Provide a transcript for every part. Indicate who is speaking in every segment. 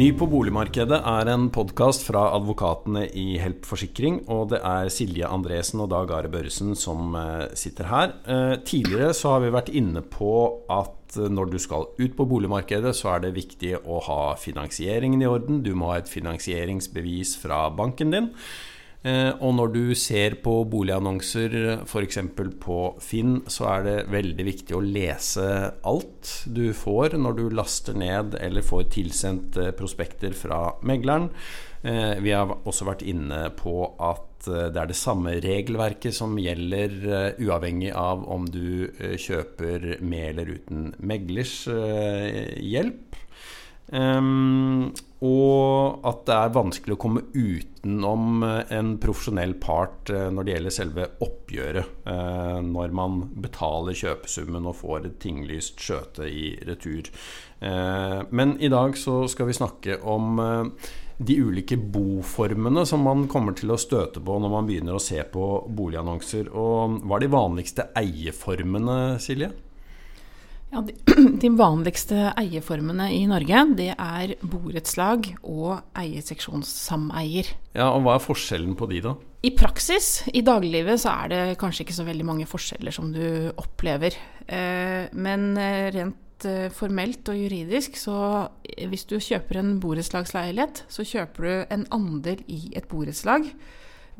Speaker 1: Ny på boligmarkedet er en podkast fra advokatene i Help Forsikring. Og det er Silje Andresen og Dag Are Børresen som eh, sitter her. Eh, tidligere så har vi vært inne på at når du skal ut på boligmarkedet, så er det viktig å ha finansieringen i orden. Du må ha et finansieringsbevis fra banken din. Eh, og når du ser på boligannonser f.eks. på Finn, så er det veldig viktig å lese alt du får når du laster ned eller får tilsendt eh, prospekter fra megleren. Eh, vi har også vært inne på at det er det samme regelverket som gjelder uavhengig av om du kjøper med eller uten meglers hjelp. Um, og at det er vanskelig å komme utenom eh, en profesjonell part eh, når det gjelder selve oppgjøret. Uh, når man betaler kjøpesummen og får et tinglyst skjøte i retur. Uh, men i dag så skal vi snakke om uh, de ulike boformene som man kommer til å støte på når man begynner å se på boligannonser. Og hva er de vanligste eieformene, Silje?
Speaker 2: Ja, de, de, vanligste eieformene i Norge det er borettslag og eieseksjonssameier.
Speaker 1: Ja, og Hva er forskjellen på de, da?
Speaker 2: I praksis, i dagliglivet, så er det kanskje ikke så veldig mange forskjeller som du opplever. Eh, men eh, rent eh, formelt og juridisk, så hvis du kjøper en borettslagsleilighet, så kjøper du en andel i et borettslag,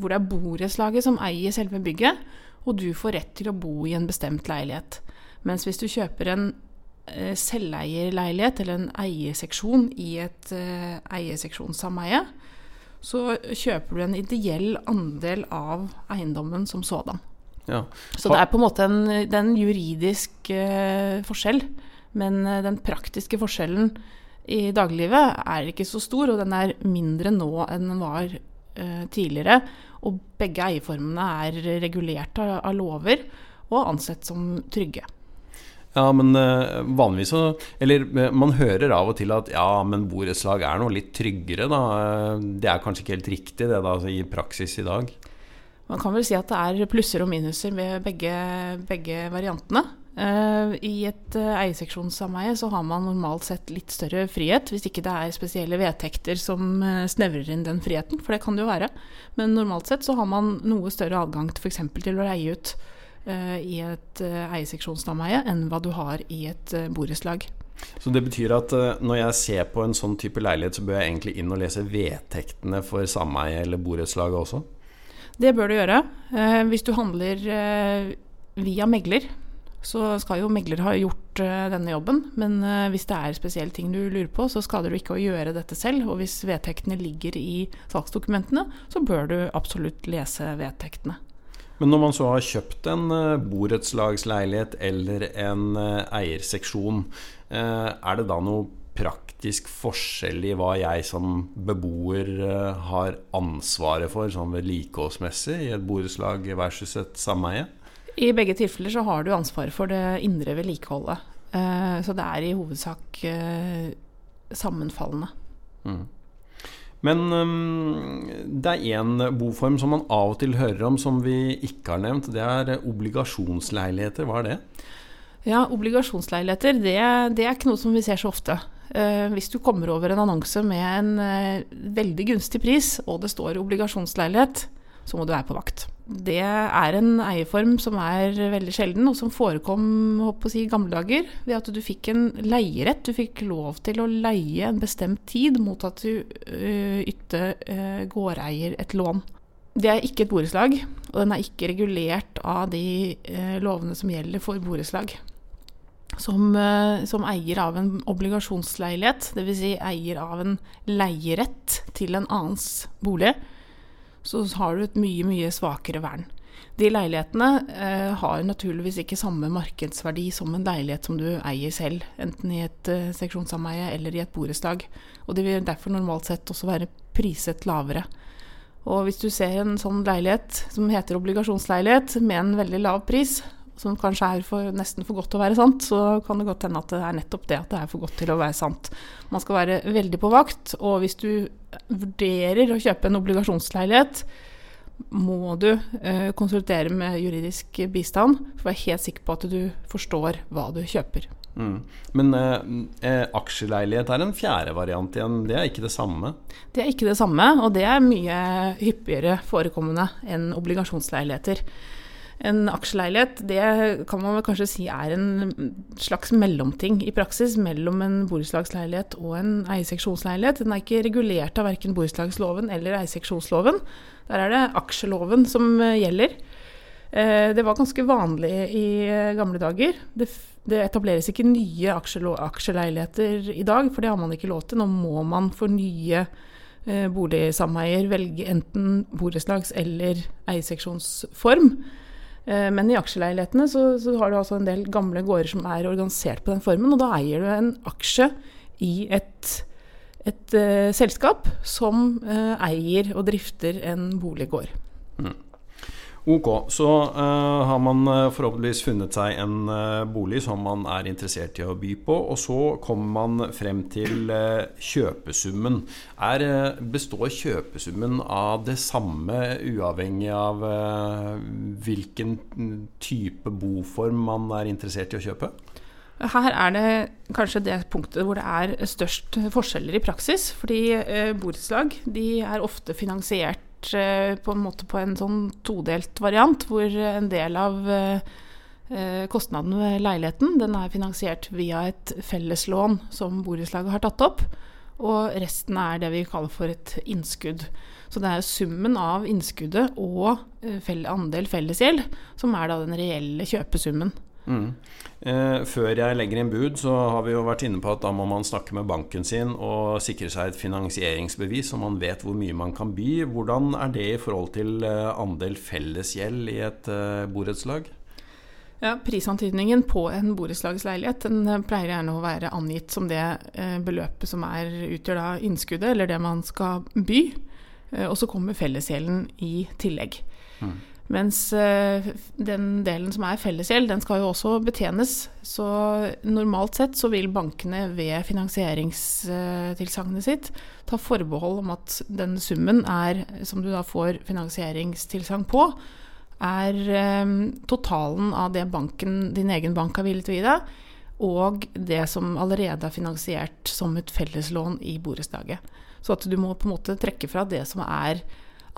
Speaker 2: hvor det er borettslaget som eier selve bygget, og du får rett til å bo i en bestemt leilighet. Mens hvis du kjøper en eh, selveierleilighet eller en eierseksjon i et eh, eierseksjonssameie, så kjøper du en ideell andel av eiendommen som sådan. Ja. Så det er på en måte en, en juridisk eh, forskjell. Men den praktiske forskjellen i dagliglivet er ikke så stor, og den er mindre nå enn den var tidligere. Og begge eierformene er regulert av, av lover og ansett som trygge.
Speaker 1: Ja, men uh, vanligvis så Eller uh, man hører av og til at ja, men borettslag er noe litt tryggere, da. Uh, det er kanskje ikke helt riktig det da, i praksis i dag?
Speaker 2: Man kan vel si at det er plusser og minuser ved begge, begge variantene. I et eierseksjonssameie så har man normalt sett litt større frihet, hvis ikke det er spesielle vedtekter som snevrer inn den friheten, for det kan det jo være. Men normalt sett så har man noe større adgang til f.eks. til å leie ut Eh, i et uh, eierseksjonssameie enn hva du har i et uh, borettslag.
Speaker 1: Så det betyr at når jeg ser på en sånn type leilighet, så bør jeg egentlig inn og lese vedtektene for sameie eller borettslaget også?
Speaker 2: Det bør du gjøre. hvis du handler via megler, så skal jo megler ha gjort denne jobben. Men hvis det er spesielle ting du lurer på, så skader du ikke å gjøre dette selv. Og hvis vedtektene ligger i salgsdokumentene, så bør du absolutt lese vedtektene.
Speaker 1: Men når man så har kjøpt en uh, borettslagsleilighet eller en uh, eierseksjon, uh, er det da noe praktisk forskjell i hva jeg som beboer har ansvaret for, sånn vedlikeholdsmessig, i et borettslag versus et sameie?
Speaker 2: I begge tilfeller så har du ansvaret for det indre vedlikeholdet. Så det er i hovedsak sammenfallende. Mm.
Speaker 1: Men um, det er én boform som man av og til hører om som vi ikke har nevnt. Det er obligasjonsleiligheter. Hva er det?
Speaker 2: Ja, obligasjonsleiligheter det, det er ikke noe som vi ser så ofte. Uh, hvis du kommer over en annonse med en uh, veldig gunstig pris, og det står obligasjonsleilighet, så må du være på vakt. Det er en eierform som er veldig sjelden, og som forekom i gamle dager ved at du fikk en leierett. Du fikk lov til å leie en bestemt tid mot at du uh, ytte uh, gårdeier et lån. Det er ikke et borettslag, og den er ikke regulert av de uh, lovene som gjelder for borettslag. Som, som, eier av en obligasjonsleilighet, dvs. Si eier av en leierett til en annens bolig, så har du et mye, mye svakere vern. De leilighetene eh, har naturligvis ikke samme markedsverdi som en leilighet som du eier selv, enten i et eh, seksjonssameie eller i et borettslag. Og de vil derfor normalt sett også være priset lavere. Og hvis du ser en sånn leilighet som heter obligasjonsleilighet, med en veldig lav pris, som kanskje er for, nesten for godt til å være sant, så kan det godt hende at det er nettopp det at det er for godt til å være sant. Man skal være veldig på vakt, og hvis du vurderer å kjøpe en obligasjonsleilighet, må du eh, konsultere med juridisk bistand for å være helt sikker på at du forstår hva du kjøper.
Speaker 1: Mm. Men eh, eh, aksjeleilighet er en fjerde variant igjen. Det er ikke det samme?
Speaker 2: Det er ikke det samme, og det er mye hyppigere forekommende enn obligasjonsleiligheter. En aksjeleilighet det kan man vel kanskje si er en slags mellomting i praksis mellom en borettslagsleilighet og en eierseksjonsleilighet. Den er ikke regulert av verken borettslagsloven eller eierseksjonsloven. Der er det aksjeloven som eh, gjelder. Eh, det var ganske vanlig i eh, gamle dager. Det, det etableres ikke nye aksjeleiligheter i dag, for det har man ikke lov til. Nå må man for nye boligsameier velge enten borettslags- eller eierseksjonsform. Eh, men i aksjeleilighetene så, så, har du altså en del gamle gårder som er organisert på den formen, og da eier du en aksje i et, et uh, selskap som uh, eier og drifter en boliggård. Mm.
Speaker 1: Ok, så uh, har man uh, forhåpentligvis funnet seg en uh, bolig som man er interessert i å by på, og så kommer man frem til kjøpesummen. Er, består kjøpesummen av det samme, uavhengig av hvilken type boform man er interessert i å kjøpe?
Speaker 2: Her er det kanskje det punktet hvor det er størst forskjeller i praksis. Fordi borettslag er ofte finansiert Eh, på en måte på en sånn todelt variant, hvor en del av eh, kostnaden ved leiligheten den er finansiert via et felleslån som borettslaget har tatt opp. Og resten er det vi kaller for et innskudd. Så det er summen av innskuddet og eh, andel fellesgjeld som er den reelle kjøpesummen. Mm.
Speaker 1: Eh, før jeg legger inn bud, så har vi jo vært inne på at da må man snakke med banken sin og sikre seg et finansieringsbevis, så man vet hvor mye man kan by. Hvordan er det i forhold til eh, andel fellesgjeld i et eh, borettslag?
Speaker 2: Ja, Prisantydningen på en borettslagsleilighet den eh, pleier gjerne å være angitt som det eh, beløpet som er, utgjør da innskuddet, eller det man skal by. Og så kommer fellesgjelden i tillegg. Mm. Mens eh, den delen som er fellesgjeld, den skal jo også betjenes. Så normalt sett så vil bankene ved finansieringstilsagnet sitt ta forbehold om at den summen er, som du da får finansieringstilsagn på, er eh, totalen av det banken, din egen bank har villet gi deg, og det som allerede er finansiert som et felleslån i borettslaget. Så at du må på en måte trekke fra det som er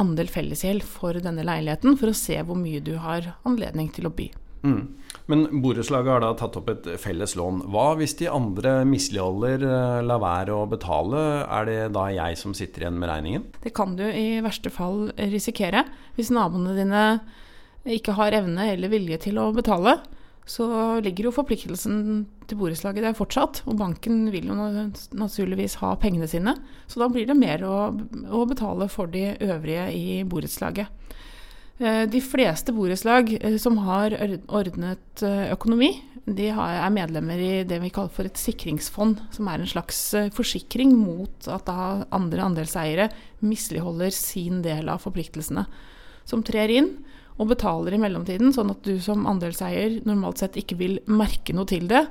Speaker 2: andel fellesgjeld for denne leiligheten, for å se hvor mye du har anledning til å by. Mm.
Speaker 1: Men borettslaget har da tatt opp et felles lån. Hva hvis de andre misligholder, eh, lar være å betale? Er det da jeg som sitter igjen med regningen?
Speaker 2: Det kan du i verste fall risikere. Hvis naboene dine ikke har evne eller vilje til å betale, så ligger jo forpliktelsen til borettslaget der fortsatt. Og banken vil jo naturligvis ha pengene sine. Så da blir det mer å, å betale for de øvrige i borettslaget. Eh, de fleste borettslag eh, som har ordnet eh, økonomi, de er medlemmer i det vi kaller for et sikringsfond, som er en slags forsikring mot at andre andelseiere misligholder sin del av forpliktelsene. Som trer inn og betaler i mellomtiden, sånn at du som andelseier normalt sett ikke vil merke noe til det,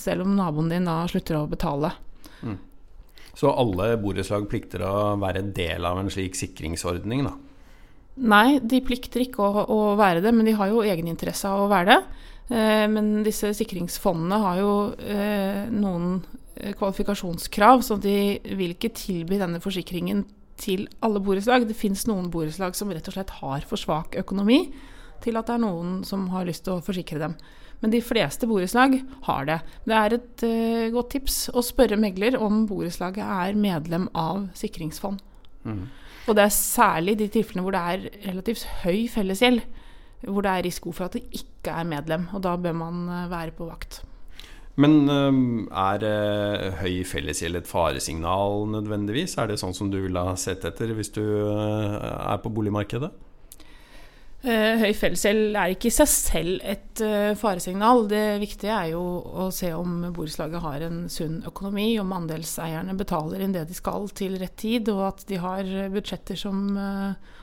Speaker 2: selv om naboen din da slutter å betale. Mm.
Speaker 1: Så alle borettslag plikter å være del av en slik sikringsordning, da?
Speaker 2: Nei, de plikter ikke å, å være det, men de har jo egeninteresse av å være det. Eh, men disse sikringsfondene har jo eh, noen eh, kvalifikasjonskrav, så de vil ikke tilby denne forsikringen til alle borettslag. Det fins noen borettslag som rett og slett har for svak økonomi til at det er noen som har lyst til å forsikre dem. Men de fleste borettslag har det. Det er et uh, godt tips å spørre megler om borettslaget er medlem av sikringsfond. Mm. Og det er særlig de tilfellene hvor det er relativt høy fellesgjeld, hvor det er risiko for at det ikke er medlem. Og da bør man uh, være på vakt.
Speaker 1: Men um, er uh, høy fellesgjeld et faresignal nødvendigvis? Er det sånn som du ville ha sett etter hvis du uh, er på boligmarkedet?
Speaker 2: Uh, høy fellesgjeld er ikke i seg selv et faresignal. Det viktige er jo å se om borettslaget har en sunn økonomi, om andelseierne betaler inn det de skal til rett tid, og at de har budsjetter som,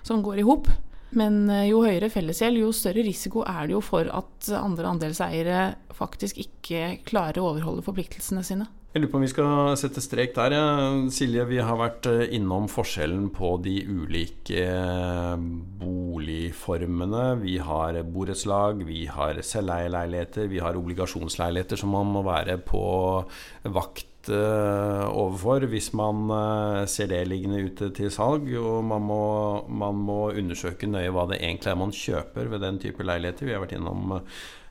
Speaker 2: som går i hop. Men eh, jo høyere fellesgjeld, jo større risiko er det jo for at andre andelseiere faktisk ikke klarer å overholde forpliktelsene sine.
Speaker 1: Jeg lurer på om vi skal sette strek der. Silje, vi har vært eh, innom forskjellen på de ulike eh, boligformene. Vi har borettslag, vi har selveierleiligheter, vi har obligasjonsleiligheter som man må være på vakt uh, overfor hvis man uh, ser det liggende ute til salg. Og man må, man må, undersøke nøye hva det egentlig er man kjøper ved den type leiligheter. Vi har vært innom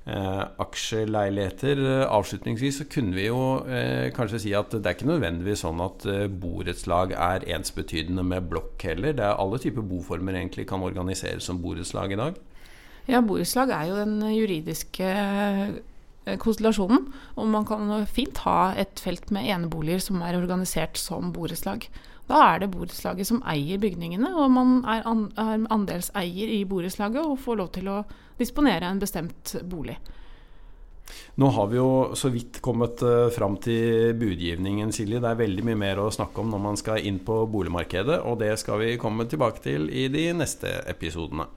Speaker 1: eh, aksjeleiligheter. Avslutningsvis så kunne vi jo eh, kanskje si at det er ikke nødvendigvis sånn at eh, borettslag er ensbetydende med blokk heller. Det er Alle typer boformer egentlig kan organiseres som borettslag i dag.
Speaker 2: Ja, borettslag er jo den juridiske eh, konstellasjonen. Og man kan fint ha et felt med eneboliger som er organisert som borettslag. Da er det borettslaget som eier bygningene, og man er, an, er andelseier i borettslaget og får lov til å disponere en bestemt bolig.
Speaker 1: Nå har vi jo så vidt kommet uh, fram til budgivningen, Silje. Det er veldig mye mer å snakke om når man skal inn på boligmarkedet, og det skal vi komme tilbake til i de neste episodene.